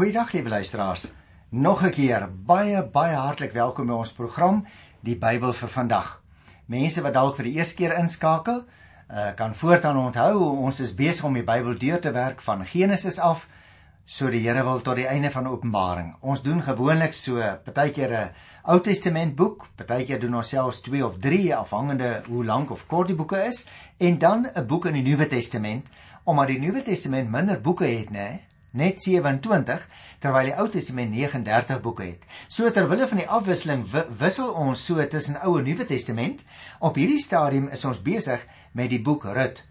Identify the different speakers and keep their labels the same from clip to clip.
Speaker 1: Goeiedag lieve luisteraars. Nog 'n keer baie baie hartlik welkom by ons program Die Bybel vir vandag. Mense wat dalk vir die eerste keer inskakel, uh, kan voortaan onthou ons is besig om die Bybel deur te werk van Genesis af so die Here wil tot die einde van Openbaring. Ons doen gewoonlik so partykeer 'n Ou Testament boek, partykeer doen ons selfs 2 of 3 afhangende hoe lank of kort die boeke is en dan 'n boek in die Nuwe Testament omdat die Nuwe Testament minder boeke het, nê? Net 27 terwyl die Ou Testament 39 boeke het. So terwille van die afwisseling wissel ons so tussen Ou en Nuwe Testament. Op hierdie stadium is ons besig met die boek Rut.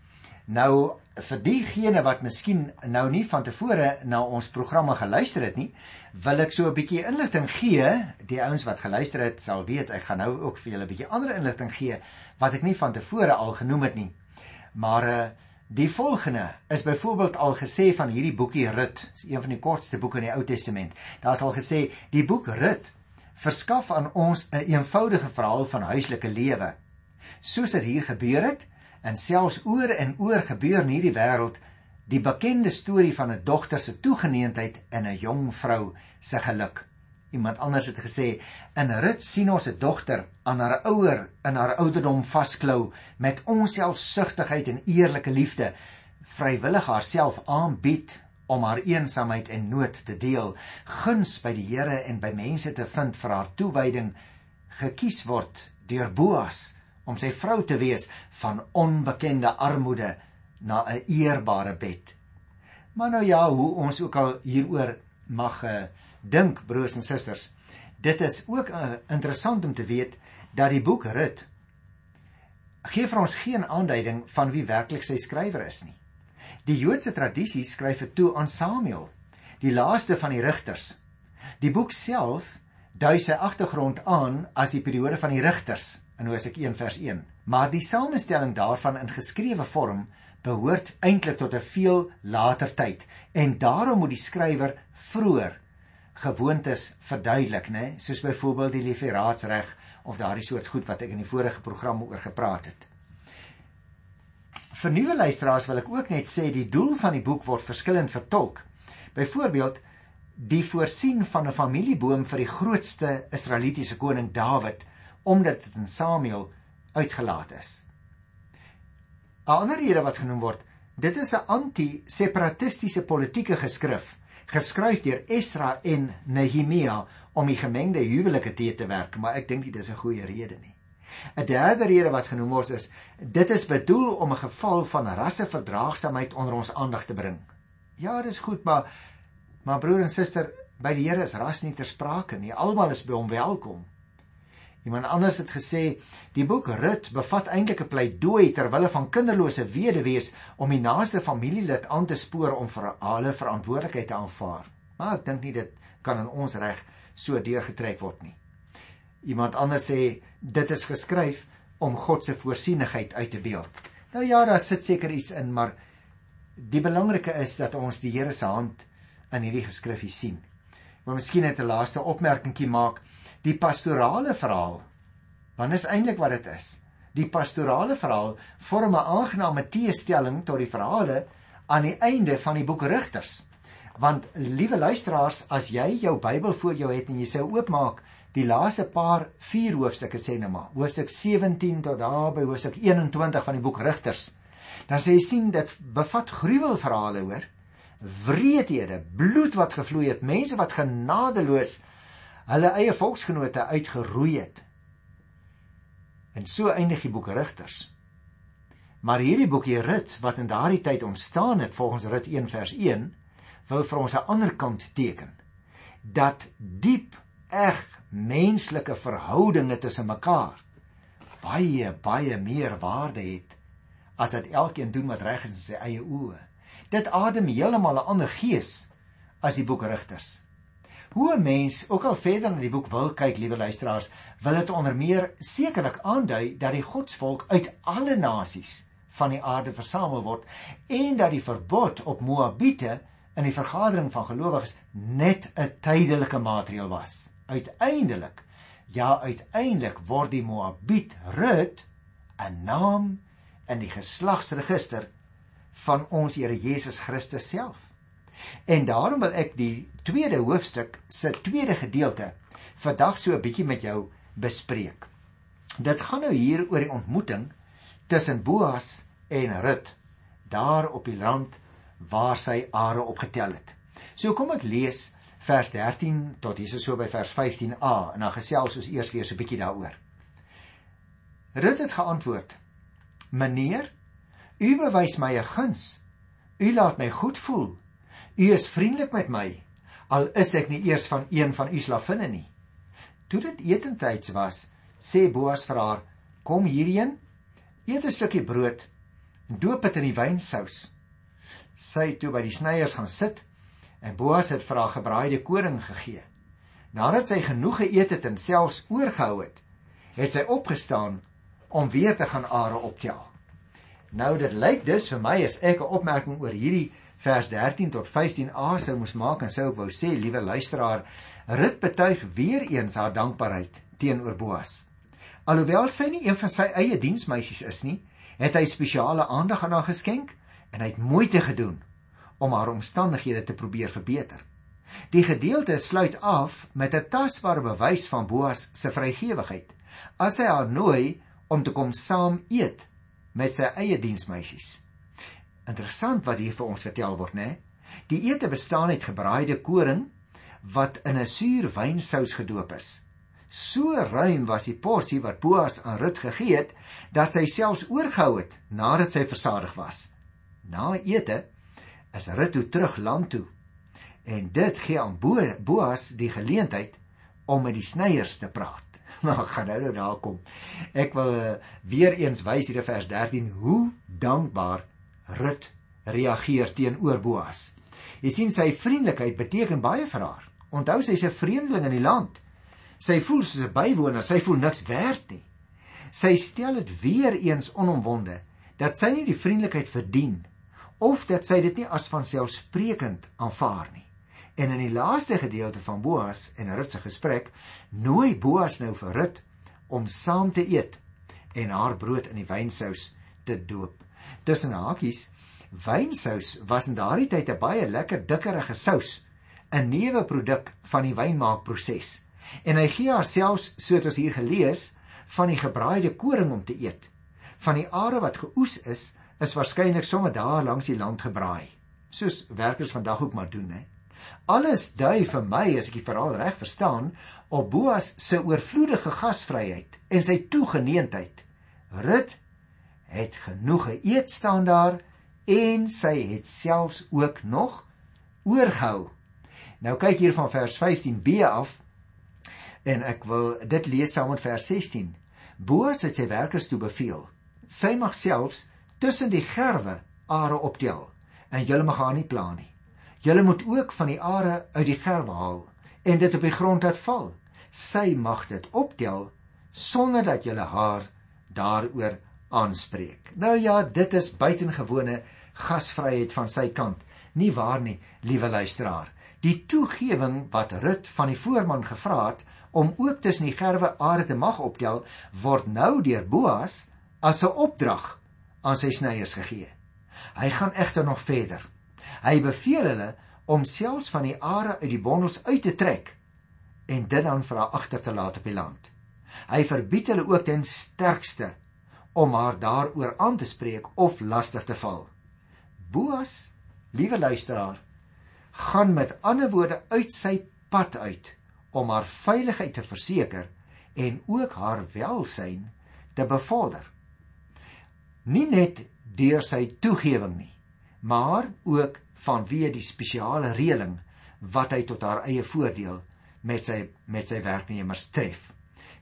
Speaker 1: Nou vir diegene wat miskien nou nie van tevore na ons programme geluister het nie, wil ek so 'n bietjie inligting gee. Die ouens wat geluister het, sal weet ek gaan nou ook vir julle 'n bietjie ander inligting gee wat ek nie van tevore al genoem het nie. Maar uh Die volgende is byvoorbeeld al gesê van hierdie boekie Rut, is een van die kortste boeke in die Ou Testament. Daar is al gesê die boek Rut verskaf aan ons 'n een eenvoudige verhaal van huislike lewe. Soos dit hier gebeur het en selfs oor en oor gebeur in hierdie wêreld die bekende storie van 'n dogter se toegeneentheid en 'n jong vrou se geluk. Iemand anders het gesê in Rut sien ons 'n dogter aan haar ouer in haar ouderdom vasklou met onselfsugtigheid en eerlike liefde vrywillig haarself aanbied om haar eensaamheid en nood te deel guns by die Here en by mense te vind vir haar toewyding gekies word deur Boas om sy vrou te wees van onbekende armoede na 'n eerbare bed. Maar nou ja hoe ons ook al hieroor mag uh, dink broers en susters. Dit is ook uh, interessant om te weet dat die boek Rut gee vir ons geen aanduiding van wie werklik sy skrywer is nie. Die Joodse tradisie skryf dit toe aan Samuel, die laaste van die rigters. Die boek self dui sy agtergrond aan as die periode van die rigters in Hosea 1 vers 1, maar die samestelling daarvan in geskrewe vorm behoort eintlik tot 'n veel later tyd en daarom moet die skrywer vroeër gewoontes verduidelik, né? Soos byvoorbeeld die lieferaatsreg of daardie soort goed wat ek in die vorige program oor gepraat het. Vir nuwe luisteraars wil ek ook net sê die doel van die boek word verskillend vertolk. Byvoorbeeld die voorsien van 'n familieboom vir die grootste Israelitiese koning Dawid omdat dit in Samuel uitgelaat is. 'n Ander rede wat genoem word, dit is 'n anti-separatistiese politieke geskrif geskryf deur Esra en Nehemia om die gemengde huwelike te te werk, maar ek dink dit is 'n goeie rede nie. 'n Derde rede wat genoem word is dit is bedoel om 'n geval van rasseverdraagsaamheid onder ons aandag te bring. Ja, dis goed, maar maar broer en suster, by die Here is ras nie ter sprake nie. Almal is by hom welkom. Iemand anders het gesê die boek Rut bevat eintlik 'n pleidooi ter wille van kinderlose weduwees om die naaste familielid aan te spoor om vir hulle verantwoordelikheid te aanvaar. Maar ek dink nie dit kan in ons reg so deurgetrek word nie. Iemand anders sê dit is geskryf om God se voorsienigheid uit te beeld. Nou ja, daar sit seker iets in, maar die belangrike is dat ons die Here se hand in hierdie geskrifie sien. Maar miskien net 'n laaste opmerkingie maak die pastorale verhaal. Want is eintlik wat dit is. Die pastorale verhaal vorm 'n aangename teestelling tot die verhale aan die einde van die boek Rigters. Want liewe luisteraars, as jy jou Bybel voor jou het en jy sou oopmaak die laaste paar 4 hoofstukke sê net maar, hoofstuk 17 tot daar by hoofstuk 21 van die boek Rigters, dan sê jy sien dit bevat gruwelverhale hoor. Wreedhede, bloed wat gevloei het, mense wat genadeloos hulle eie volksgenote uitgeroei het. En so eindig die boek Rigters. Maar hierdie boekie Rut wat in daardie tyd ontstaan het volgens Rut 1 vers 1 wil vir ons 'n ander kant teken dat diep eg menslike verhoudinge tussen mekaar baie baie meer waarde het as dat elkeen doen wat reg is in sy eie oë. Dit adem heeltemal 'n ander gees as die boek Rigters. Hoe 'n mens ook al verder in die boek wil kyk, liewe luisteraars, wil dit onder meer sekerlik aandui dat die godsvolk uit alle nasies van die aarde versamel word en dat die verbod op Moabiete in die vergadering van gelowiges net 'n tydelike maatreël was. Uiteindelik, ja, uiteindelik word die Moabiet Rut 'n naam in die geslagsregister van ons Here Jesus Christus self. En daarom wil ek die tweede hoofstuk se tweede gedeelte vandag so 'n bietjie met jou bespreek. Dit gaan nou hier oor die ontmoeting tussen Boas en Rut daar op die land waar sy are opgetel het. So kom ek lees vers 13 tot hier so by vers 15a en dan gesels ons eers weer so 'n bietjie daaroor. Rut het geantwoord: "Meneer, u bewys my 'n guns. U laat my goed voel. U is vriendelik met my, al is ek nie eers van een van u slavinne nie." Toe dit etentyds was, sê Boas vir haar: "Kom hierheen, eet 'n stukkie brood en doop dit in die wynsous." Sy toe by die snyers gaan sit en Boas het vir haar gebraaide koring gegee. Nadat sy genoeg geëet het en selfs oorgehou het, het sy opgestaan om weer te gaan are optel. Nou dit lyk dus vir my as ek 'n opmerking oor hierdie vers 13 tot 15a sou moes maak en sou ek wou sê liewe luisteraar, Rut betuig weer eens haar dankbaarheid teenoor Boas. Alhoewel sy nie een van sy eie diensmeisies is nie, het hy spesiale aandag aan haar geskenk en hy het moeite gedoen om haar omstandighede te probeer verbeter. Die gedeelte sluit af met 'n tasbare bewys van Boas se vrygewigheid. As hy haar nooi om te kom saam eet met sy eie diensmeisies. Interessant wat hier vir ons vertel word, né? Die ete bestaan uit gebraaide koring wat in 'n suur wynsous gedoop is. So ruim was die porsie wat Boas aan Rut gegee het dat sy selfs oorgehou het nadat sy versadig was. Na ete is Rut toe terug land toe. En dit gee aan Boas die geleentheid om met die snyers te praat. Maar ek gaan nou nou daar kom. Ek wil uh, weer eens wys hier in vers 13 hoe dankbaar Rut reageer teenoor Boas. Jy sien sy vriendelikheid beteken baie vir haar. Onthou sy's 'n vreemdeling in die land. Sy voel soos 'n bywoner, sy voel niks werd nie. Sy stel dit weer eens onomwonde dat sy nie die vriendelikheid verdien of dat sy dit nie as vanselfsprekend aanvaar nie. En in die laaste gedeelte van Boas en Rut se gesprek nooi Boas nou vir Rut om saam te eet en haar brood in die wynsous te doop. Tussen hakies, wynsous was in daardie tyd 'n baie lekker dikkerige sous, 'n nuwe produk van die wynmaakproses. En hy gee haarself, soos ons hier gelees, van die gebraaide koring om te eet. Van die are wat geoes is, is waarskynlik sommer daar langs die land gebraai, soos werkers vandag ook maar doen, hè. Alles dui vir my as ek die verhaal reg verstaan op Boas se oorvloedige gasvryheid en sy toegeneentheid. Rut het genoeg geëet staan daar en sy het selfs ook nog oorgehou. Nou kyk hier van vers 15b af en ek wil dit lees saam met vers 16. Boas het sy werkers toe beveel: "Sy mag selfs tussen die gerwe are optel en julle mag haar nie pla nie." Julle moet ook van die are uit die gerwe haal en dit op die grond laat val. Sy mag dit optel sonder dat julle haar daaroor aanspreek. Nou ja, dit is buitengewone gasvryheid van sy kant. Nie waar nie, liewe luisteraar. Die toegewing wat Rut van die voorman gevra het om ook tussen die gerwe are te mag optel, word nou deur Boas as 'n opdrag aan sy snyers gegee. Hy gaan egter nog verder. Hy beveel hulle om selfs van die are uit die bondels uit te trek en dit dan vir haar agter te laat op die land. Hy verbied hulle ook ten sterkste om haar daaroor aan te spreek of lastig te val. Boas, liewe luisteraar, gaan met ander woorde uit sy pad uit om haar veiligheid te verseker en ook haar welsyn te bevorder. Nie net deur sy toegewing nie, maar ook vanweë die spesiale reëling wat hy tot haar eie voordeel met sy met sy werknemers tref.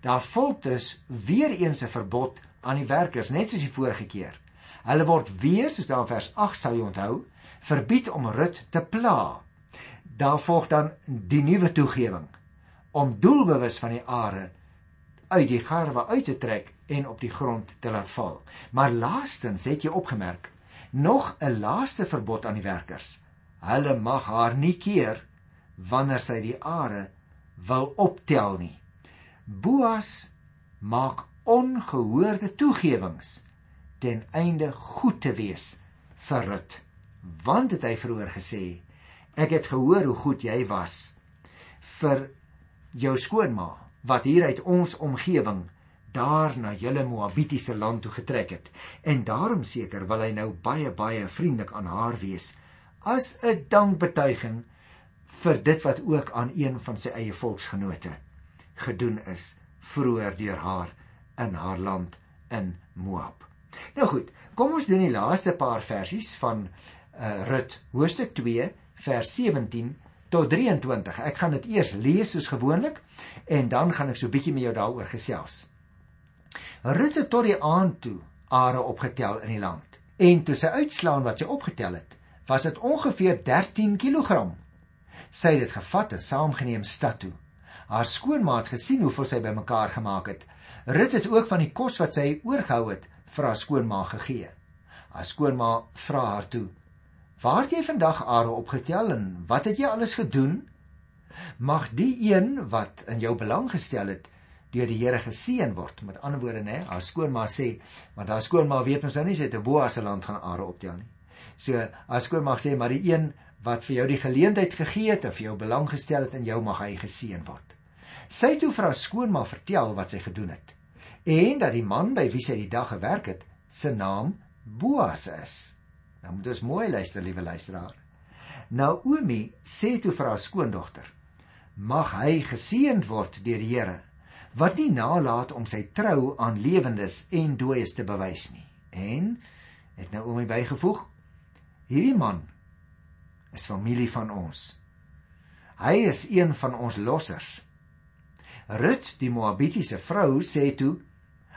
Speaker 1: Daar volg dus weer eens 'n verbod aan die werkers net soos die vorige keer. Hulle word weer soos daar in vers 8 sal jy onthou, verbied om Rut te pla. Daar volg dan die nuwe toegewing om doelbewus van die are uit die garwe uit te trek en op die grond te laat val. Maar laastens het jy opgemerk nog 'n laaste verbod aan die werkers. Hulle mag haar nie keer wanneer sy die are wil optel nie. Boas maak ongehoorde toegewings ten einde goed te wees vir Rut. Want het hy vroeër gesê, Ek het gehoor hoe goed jy was vir jou skoonma wat hier uit ons omgewing daar na julle Moabitiese land toe getrek het en daarom seker wil hy nou baie baie vriendelik aan haar wees as 'n dankbetuiging vir dit wat ook aan een van sy eie volksgenote gedoen is vroeër deur haar in haar land in Moab. Nou goed, kom ons doen die laaste paar versies van uh, Rut hoofstuk 2 vers 17 tot 23. Ek gaan dit eers lees soos gewoonlik en dan gaan ek so bietjie met jou daaroor gesels. Rut het tot die aand toe are opgetel in die land. En toe sy uitslaan wat sy opgetel het, was dit ongeveer 13 kg. Sy het dit gevat en saamgeneem stad toe. Haar skoonma het gesien hoeveel sy bymekaar gemaak het. Rut het ook van die kos wat sy oorgehou het vir haar skoonma gegee. Haar skoonma vra haar toe: "Waar het jy vandag are opgetel en wat het jy alles gedoen? Mag die een wat in jou belang gestel het deur die Here geseën word." Met ander woorde, nê, haar skoonma sê, want haar skoonma weet mos nou nie sy het 'n Boas se land gaan are optel nie. So haar skoonma sê, "Maar die een wat vir jou die geleentheid gegee het vir jou belang gestel het in jou mag hy geseën word." Sy het toe vir haar skoonma vertel wat sy gedoen het en dat die man by wie sy die dag gewerk het, se naam Boas is. Nou moet ons mooi luister, liewe luisteraar. Naomi sê toe vir haar skoondogter: "Mag hy geseënd word deur die Here, wat nie nalat om sy trou aan lewendes en dooies te bewys nie." En het Naomi bygevoeg: "Hierdie man is familie van ons. Hy is een van ons lossers." Rut, die Moabitiese vrou, sê toe: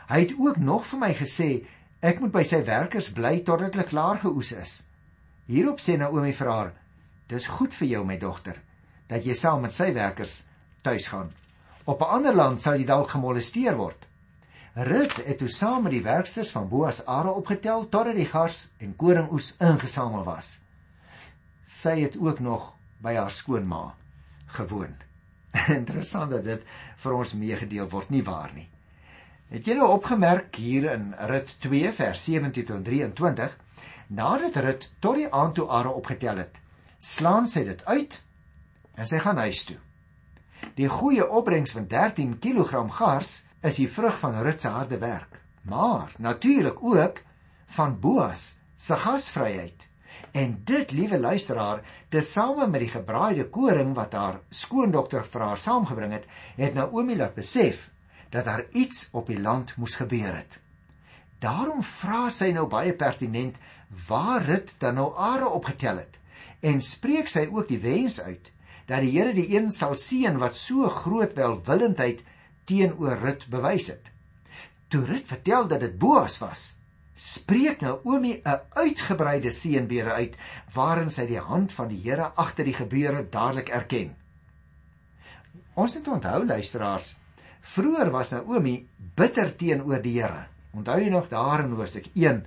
Speaker 1: "Hy het ook nog vir my gesê ek moet by sy werkers bly totdat hulle klaar geoes is." Hierop sê Naomi vir haar: "Dis goed vir jou, my dogter, dat jy saam met sy werkers tuis gaan. Op 'n ander land sal jy dalk gemolesteer word." Rut het toe saam met die werksters van Boas are opgetel totdat die gars en koringoes ingesamel was. Sy het ook nog by haar skoonma gewoon. Interessant dat dit vir ons meegedeel word, nie waar nie? Het jy nou opgemerk hier in Rut 2 vers 17 tot 23, nadat Rut tot die aand toe are opgetel het, slaan sy dit uit en sy gaan huis toe. Die goeie opbrengs van 13 kg gars is die vrug van Rut se harde werk, maar natuurlik ook van Boas se gasvryheid. En dit, liewe luisteraar, tesame met die gebraaide koring wat haar skoondokter vir haar saamgebring het, het Naomi laat besef dat daar iets op die land moes gebeur het. Daarom vra sy nou baie pertinent waar dit dan nou are opgetel het en spreek sy ook die wens uit dat die Here die een sal seën wat so groot welwillendheid teenoor Rut bewys het. Toe Rut vertel dat dit Boas was, spreek Naomi 'n uitgebreide seënbede uit waarin sy die hand van die Here agter die gebeure dadelik erken. Ons moet onthou luisteraars, vroeër was Naomi bitter teenoor die Here. Onthou jy nog daar in Hosea 1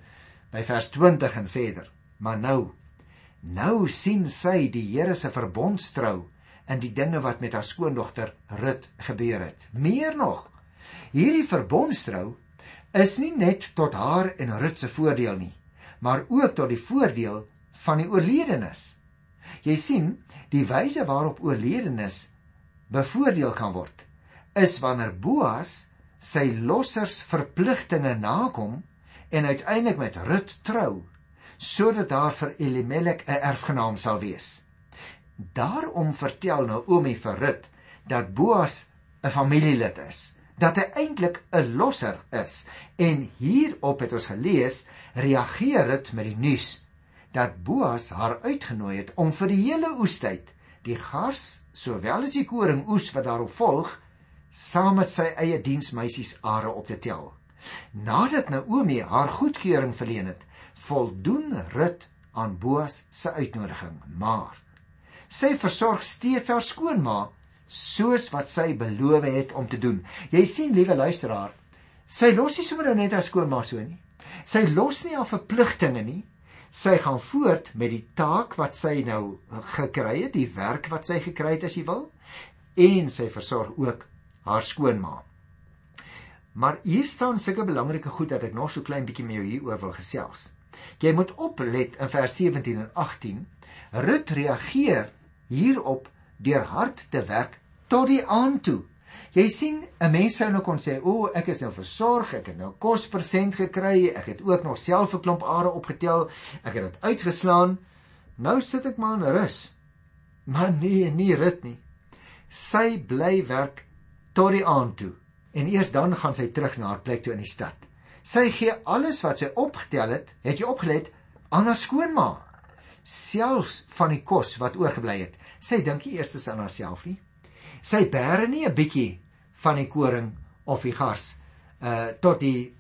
Speaker 1: by vers 20 en verder. Maar nou, nou sien sy die Here se verbondstrou in die dinge wat met haar skoondogter Rut gebeur het. Meer nog, hierdie verbondstrou is nie net tot haar en Rut se voordeel nie, maar ook tot die voordeel van die oorledenes. Jy sien, die wyse waarop oorledenes bevoordeel kan word, is wanneer Boas sy lossers verpligtinge nakom en uiteindelik met Rut trou, sodat daar vir Elimelek 'n erfgenaam sal wees. Daarom vertel Naomi vir Rut dat Boas 'n familielid is dat hy eintlik 'n losser is. En hierop het ons gelees, reageer dit met die nuus dat Boas haar uitgenooi het om vir die hele oestyd die gars sowel as die koring oes wat daarop volg saam met sy eie diensmeisies are op te tel. Nadat Naomi haar goedkeuring verleen het, voldoen Rut aan Boas se uitnodiging, maar sy versorg steeds haar skoonma soos wat sy beloof het om te doen. Jy sien, liewe luisteraar, sy los nie sommer net haar skoonma so nie. Sy los nie haar verpligtinge nie. Sy gaan voort met die taak wat sy nou gekry het, die werk wat sy gekry het as jy wil, en sy versorg ook haar skoonma. Maar hier staan sulke belangrike goed dat ek nog so klein bietjie met jou hieroor wil gesels. Jy moet oplet in vers 17 en 18. Rut reageer hierop deur hard te werk tot die aand toe. Jy sien, 'n mens sou nou kon sê, "O, ek is nou versorg, ek het nou kos persent gekry, ek het ook nog self 'n klomp are opgetel, ek het dit uitgeslaan. Nou sit ek maar in rus." Maar nee, nie rit nie. Sy bly werk tot die aand toe en eers dan gaan sy terug na haar plek toe in die stad. Sy gee alles wat sy opgetel het, het jy opgelet, aan haar skoonma. Selfs van die kos wat oorgebly het. Sy dink nie eers aan haarself nie. Sy bære nie 'n bietjie van die koring of die gars uh tot die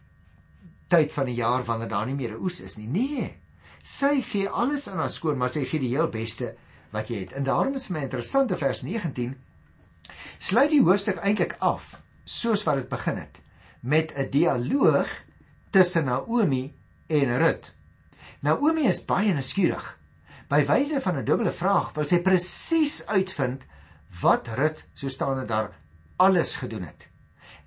Speaker 1: tyd van die jaar wanneer daar nie meer 'n oes is nie. Nee. Sy gee alles aan haar skoonma, sy gee die heel beste wat jy het. En daarom is my interessante vers 19 sluit die hoofstuk eintlik af soos wat dit begin het met 'n dialoog tussen Naomi en Rut. Naomi is baie nuuskierig. By wyse van 'n dubbele vraag wil sy presies uitvind wat Rut, so staan dit daar, alles gedoen het.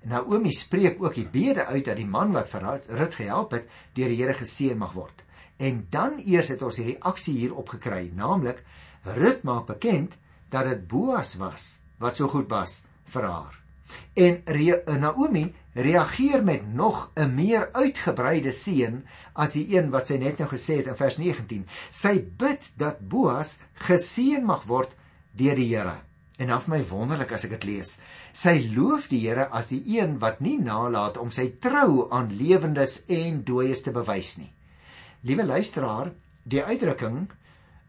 Speaker 1: Naomi spreek ook die bede uit dat die man wat vir Rut gehelp het, deur die Here geseën mag word. En dan eers het ons hierdie aksie hier opgekry, naamlik Rut maak bekend dat dit Boas was wat so goed was vir haar. En Re Naomi reageer met nog 'n meer uitgebreide seën as die een wat sy net nou gesê het in vers 19. Sy bid dat Boas geseën mag word deur die Here. En af my wonderlik as ek dit lees. Sy loof die Here as die een wat nie nalat om sy trou aan lewendes en dooies te bewys nie. Liewe luisteraar, die uitdrukking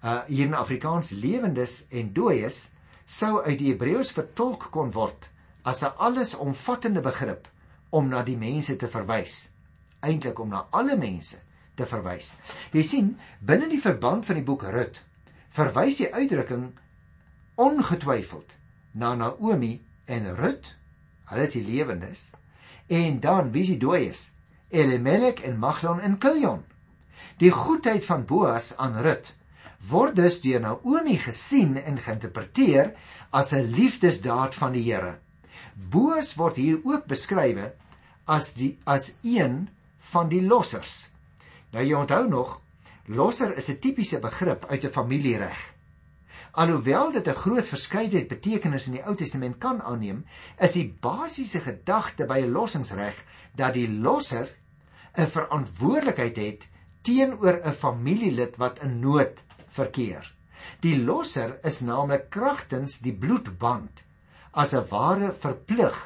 Speaker 1: uh hier in Afrikaans lewendes en dooies sou uit die Hebreëus vertolk kon word as 'n allesomvattende begrip om na die mense te verwys. Eintlik om na alle mense te verwys. Jy sien, binne die verband van die boek Rut verwys die uitdrukking ongetwyfeld na Naomi en Rut, hulle is die lewendes, en dan wie is die dooies? Elimelek en Maglon en Kiljon. Die goedheid van Boas aan Rut word dus deur Naomi gesien en geïnterpreteer as 'n liefdesdaad van die Here. Boas word hier ook beskrywe as die as een van die lossers. Nou jy onthou nog, losser is 'n tipiese begrip uit 'n familiereg. Alhoewel dit 'n groot verskeidenheid betekenisse in die Ou Testament kan aanneem, is die basiese gedagte by 'n lossingsreg dat die losser 'n verantwoordelikheid het teenoor 'n familielid wat in nood verkeer. Die losser is naamlik kragtens die bloedband as 'n ware verplig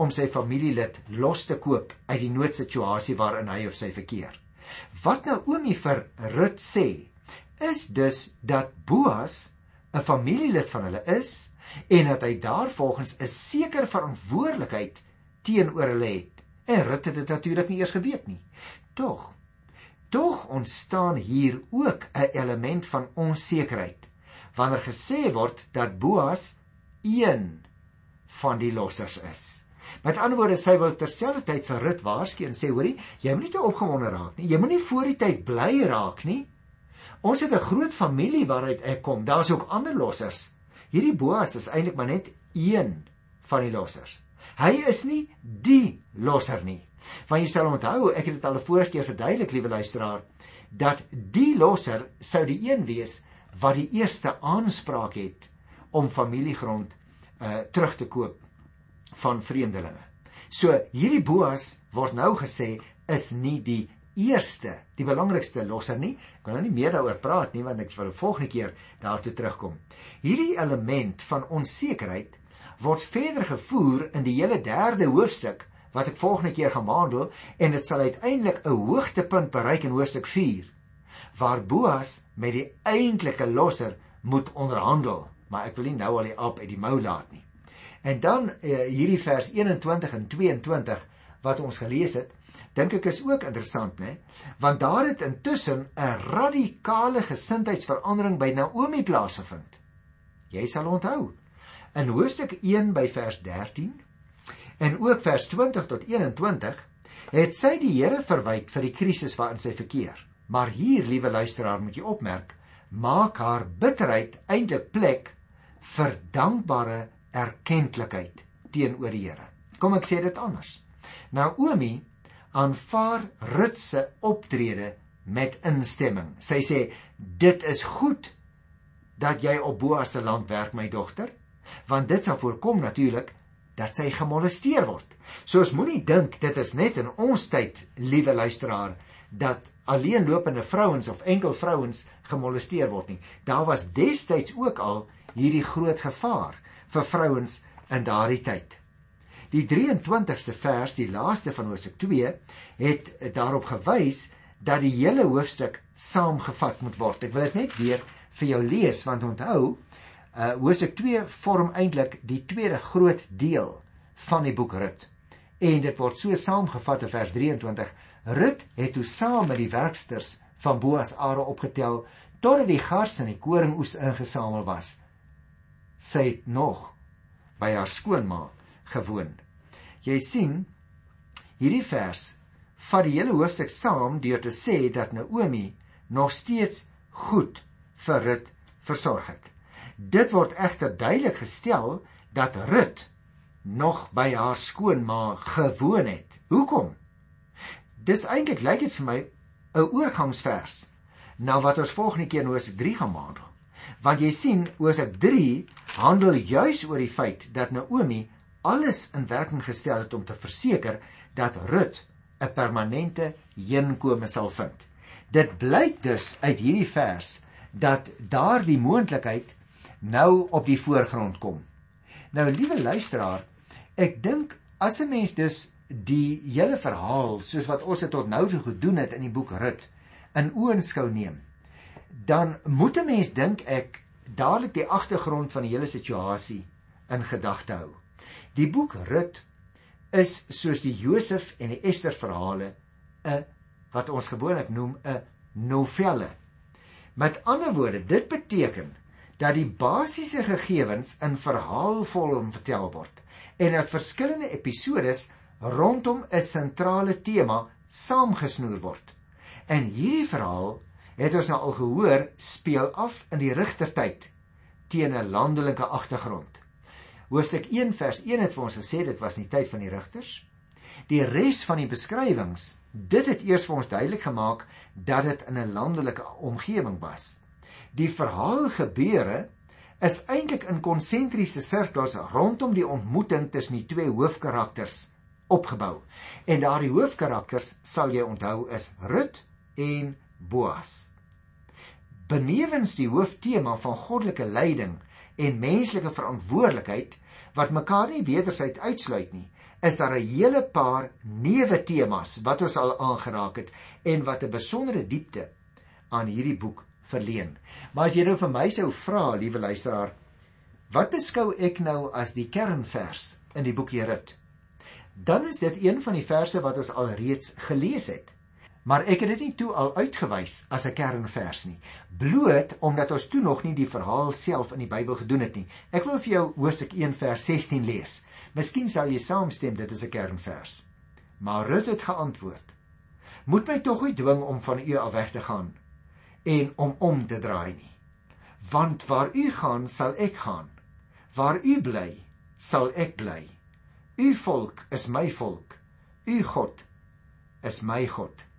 Speaker 1: om sy familielid los te koop uit die noodsituasie waarin hy of sy verkeer. Wat nou Oomie vir Rut sê, is dus dat Boas 'n familielid van hulle is en dat hy daarvolgens 'n sekere verantwoordelikheid teenoor hulle het. En Rut het dit natuurlik nie eers geweet nie. Tog Tog ontstaan hier ook 'n element van onsekerheid wanneer gesê word dat Boas een van die lossers is. Met ander woorde, sy wil terselfdertyd vir Rut waarsku en sê, hoorie, jy moenie te opgewonde raak nie. Jy moenie voor die tyd bly raak nie. Ons het 'n groot familie waaruit ek kom. Daar's ook ander lossers. Hierdie Boas is eintlik maar net een van die lossers. Hy is nie die losser nie. Want jy sal onthou, ek het dit al 'n vorige keer verduidelik, liewe luisteraar, dat die losser sou die een wees wat die eerste aanspraak het om familiegrond uh terug te koop van vreemdelinge. So hierdie Boas word nou gesê is nie die eerste, die belangrikste losser nie. Ek wil nou nie meer daaroor praat nie want ek wil volgende keer daartoe terugkom. Hierdie element van onsekerheid word verder gevoer in die hele derde hoofstuk wat ek volgende keer gaan behandel en dit sal uiteindelik 'n hoogtepunt bereik in hoofstuk 4 waar Boas met die eintlike losser moet onderhandel maar ek wil nie nou al die aap uit die mou laat nie. En dan uh, hierdie vers 21 en 22 wat ons gelees het, dink ek is ook interessant, né? Want daar het intussen 'n radikale gesindheidsverandering by Naomi plaasgevind. Jy sal onthou. In hoofstuk 1 by vers 13 en ook vers 20 tot 21 het sy die Here verwyd vir die krisis waarin sy verkeer. Maar hier, liewe luisteraar, moet jy opmerk, maak haar bitterheid eintlik plek vir dankbare erkenklikheid teenoor die Here. Kom ek sê dit anders. Naomi aanvaar Rut se optrede met instemming. Sy sê dit is goed dat jy op Boas se land werk, my dogter, want dit sal voorkom natuurlik dat sy gemolesteer word. So ons moenie dink dit is net in ons tyd, liewe luisteraar, dat alleenlopende vrouens of enkel vrouens gemolesteer word nie. Daar was destyds ook al hierdie groot gevaar vir vrouens in daardie tyd. Die 23ste vers, die laaste van Hosea 2, het daarop gewys dat die hele hoofstuk saamgevat moet word. Ek wil dit net weer vir jou lees want onthou, uh Hosea 2 vorm eintlik die tweede groot deel van die boek Rut. En dit word so saamgevat in vers 23. Rut het toe saam met die werksters van Boas are opgetel totdat die gars en die koringoes ingesamel was. Sy het nog by haar skoonma gewoon. Jy sien hierdie vers vat die hele hoofstuk saam deur te sê dat Naomi nog steeds goed vir Rut versorg het. Dit word egter duidelik gestel dat Rut nog by haar skoonma gewoon het. Hoekom? Dis eintlik lyk dit vir my 'n oorgangsvers na wat ons volgende keer in Hosea 3 gaan behandel. Want jy sien, Hosea 3 handel juis oor die feit dat Naomi alles in werking gestel het om te verseker dat Rut 'n permanente heenkome sal vind. Dit blyk dus uit hierdie vers dat daardie moontlikheid nou op die voorgrond kom. Nou liewe luisteraar, Ek dink as 'n mens dus die hele verhaal soos wat ons dit tot nou toe gedoen het in die boek Rut in oënskou neem, dan moet 'n mens dink ek dadelik die agtergrond van die hele situasie in gedagte hou. Die boek Rut is soos die Josef en die Ester verhale 'n wat ons gewoonlik noem 'n novelle. Met ander woorde, dit beteken dat die basiese gegevens in verhaalvorm vertel word en dat verskillende episodes rondom 'n sentrale tema saamgesnoer word. En hierdie verhaal het ons nou al gehoor speel af in die rigtertyd teen 'n landelike agtergrond. Hoofstuk 1 vers 1 het vir ons gesê dit was in die tyd van die rigters. Die res van die beskrywings, dit het eers vir ons duidelik gemaak dat dit in 'n landelike omgewing was. Die verhaal gebeure is eintlik in konsentriese sirkels rondom die ontmoeting tussen die twee hoofkarakters opgebou. En daardie hoofkarakters sal jy onthou is Rut en Boas. Benewens die hooftema van goddelike leiding en menslike verantwoordelikheid wat mekaar nie wederzijds uitsluit nie, is daar 'n hele paar neuwe temas wat ons al aangeraak het en wat 'n besondere diepte aan hierdie boek verleen. Maar as jy nou vir my sou vra, liewe luisteraar, wat beskou ek nou as die kernvers in die boek Jerut? Dan is dit een van die verse wat ons al reeds gelees het. Maar ek het dit nie toe al uitgewys as 'n kernvers nie, bloot omdat ons toe nog nie die verhaal self in die Bybel gedoen het nie. Ek wil vir jou Hosea 1 vers 16 lees. Miskien sal jy saamstem dit is 'n kernvers. Maar Rut het geantwoord: Moet my tog nie dwing om van u af weg te gaan en om om te draai nie. Want waar u gaan, sal ek gaan. Waar u bly, sal ek bly. U volk is my volk. U God is my God.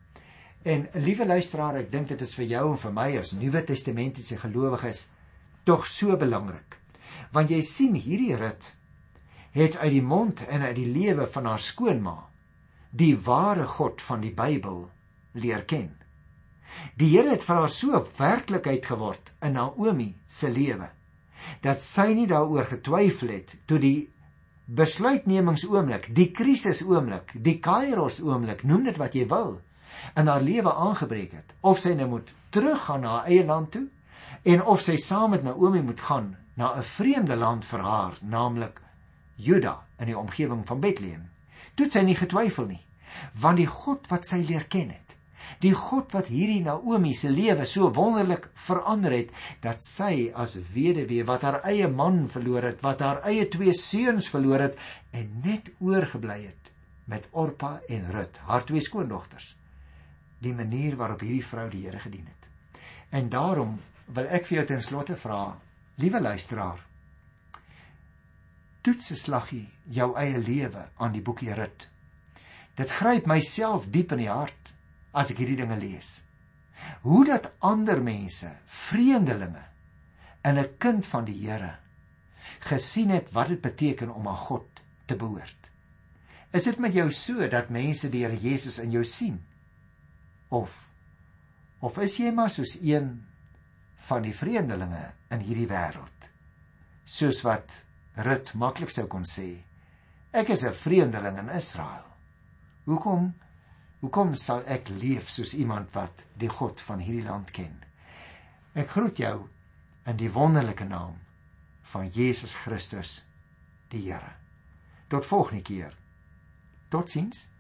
Speaker 1: En liewe luisteraar, ek dink dit is vir jou en vir my as Nuwe Testamentiese gelowiges tog so belangrik. Want jy sien hierdie rit het uit die mond en uit die lewe van haar skoonma die ware God van die Bybel leer ken. Die Here het vir haar so werklikheid geword in Naomi se lewe dat sy nie daaroor getwyfel het toe die besluitnemingsoomblik, die krisisoomblik, die kairos oomblik, noem dit wat jy wil, in haar lewe aangebreek het. Of sy nou moet teruggaan na haar eie land toe en of sy saam met Naomi moet gaan na 'n vreemde land vir haar, naamlik Juda in die omgewing van Bethlehem. Toe sy nie getwyfel nie, want die God wat sy leer ken het, Die God wat hierdie Naomi se lewe so wonderlik verander het dat sy as weduwee wat haar eie man verloor het, wat haar eie twee seuns verloor het en net oorgebly het met Orpa en Rut, haar twee skoondogters. Die manier waarop hierdie vrou die Here gedien het. En daarom wil ek vir jou ten slotte vra, liewe luisteraar, toets 'n slaggie jou eie lewe aan die boekie Rut. Dit gryp myself diep in die hart as ek hierdie dinge lees. Hoe dat ander mense, vreemdelinge in 'n kind van die Here gesien het wat dit beteken om aan God te behoort? Is dit met jou so dat mense die Here Jesus in jou sien? Of of is jy maar soos een van die vreemdelinge in hierdie wêreld? Soos wat Rut maklik sou kon sê, ek is 'n vreemdeling in Israel. Hoekom hoekom sal ek leef soos iemand wat die God van hierdie land ken? Ek groet jou in die wonderlike naam van Jesus Christus die Here. Tot volgende keer. Totsiens.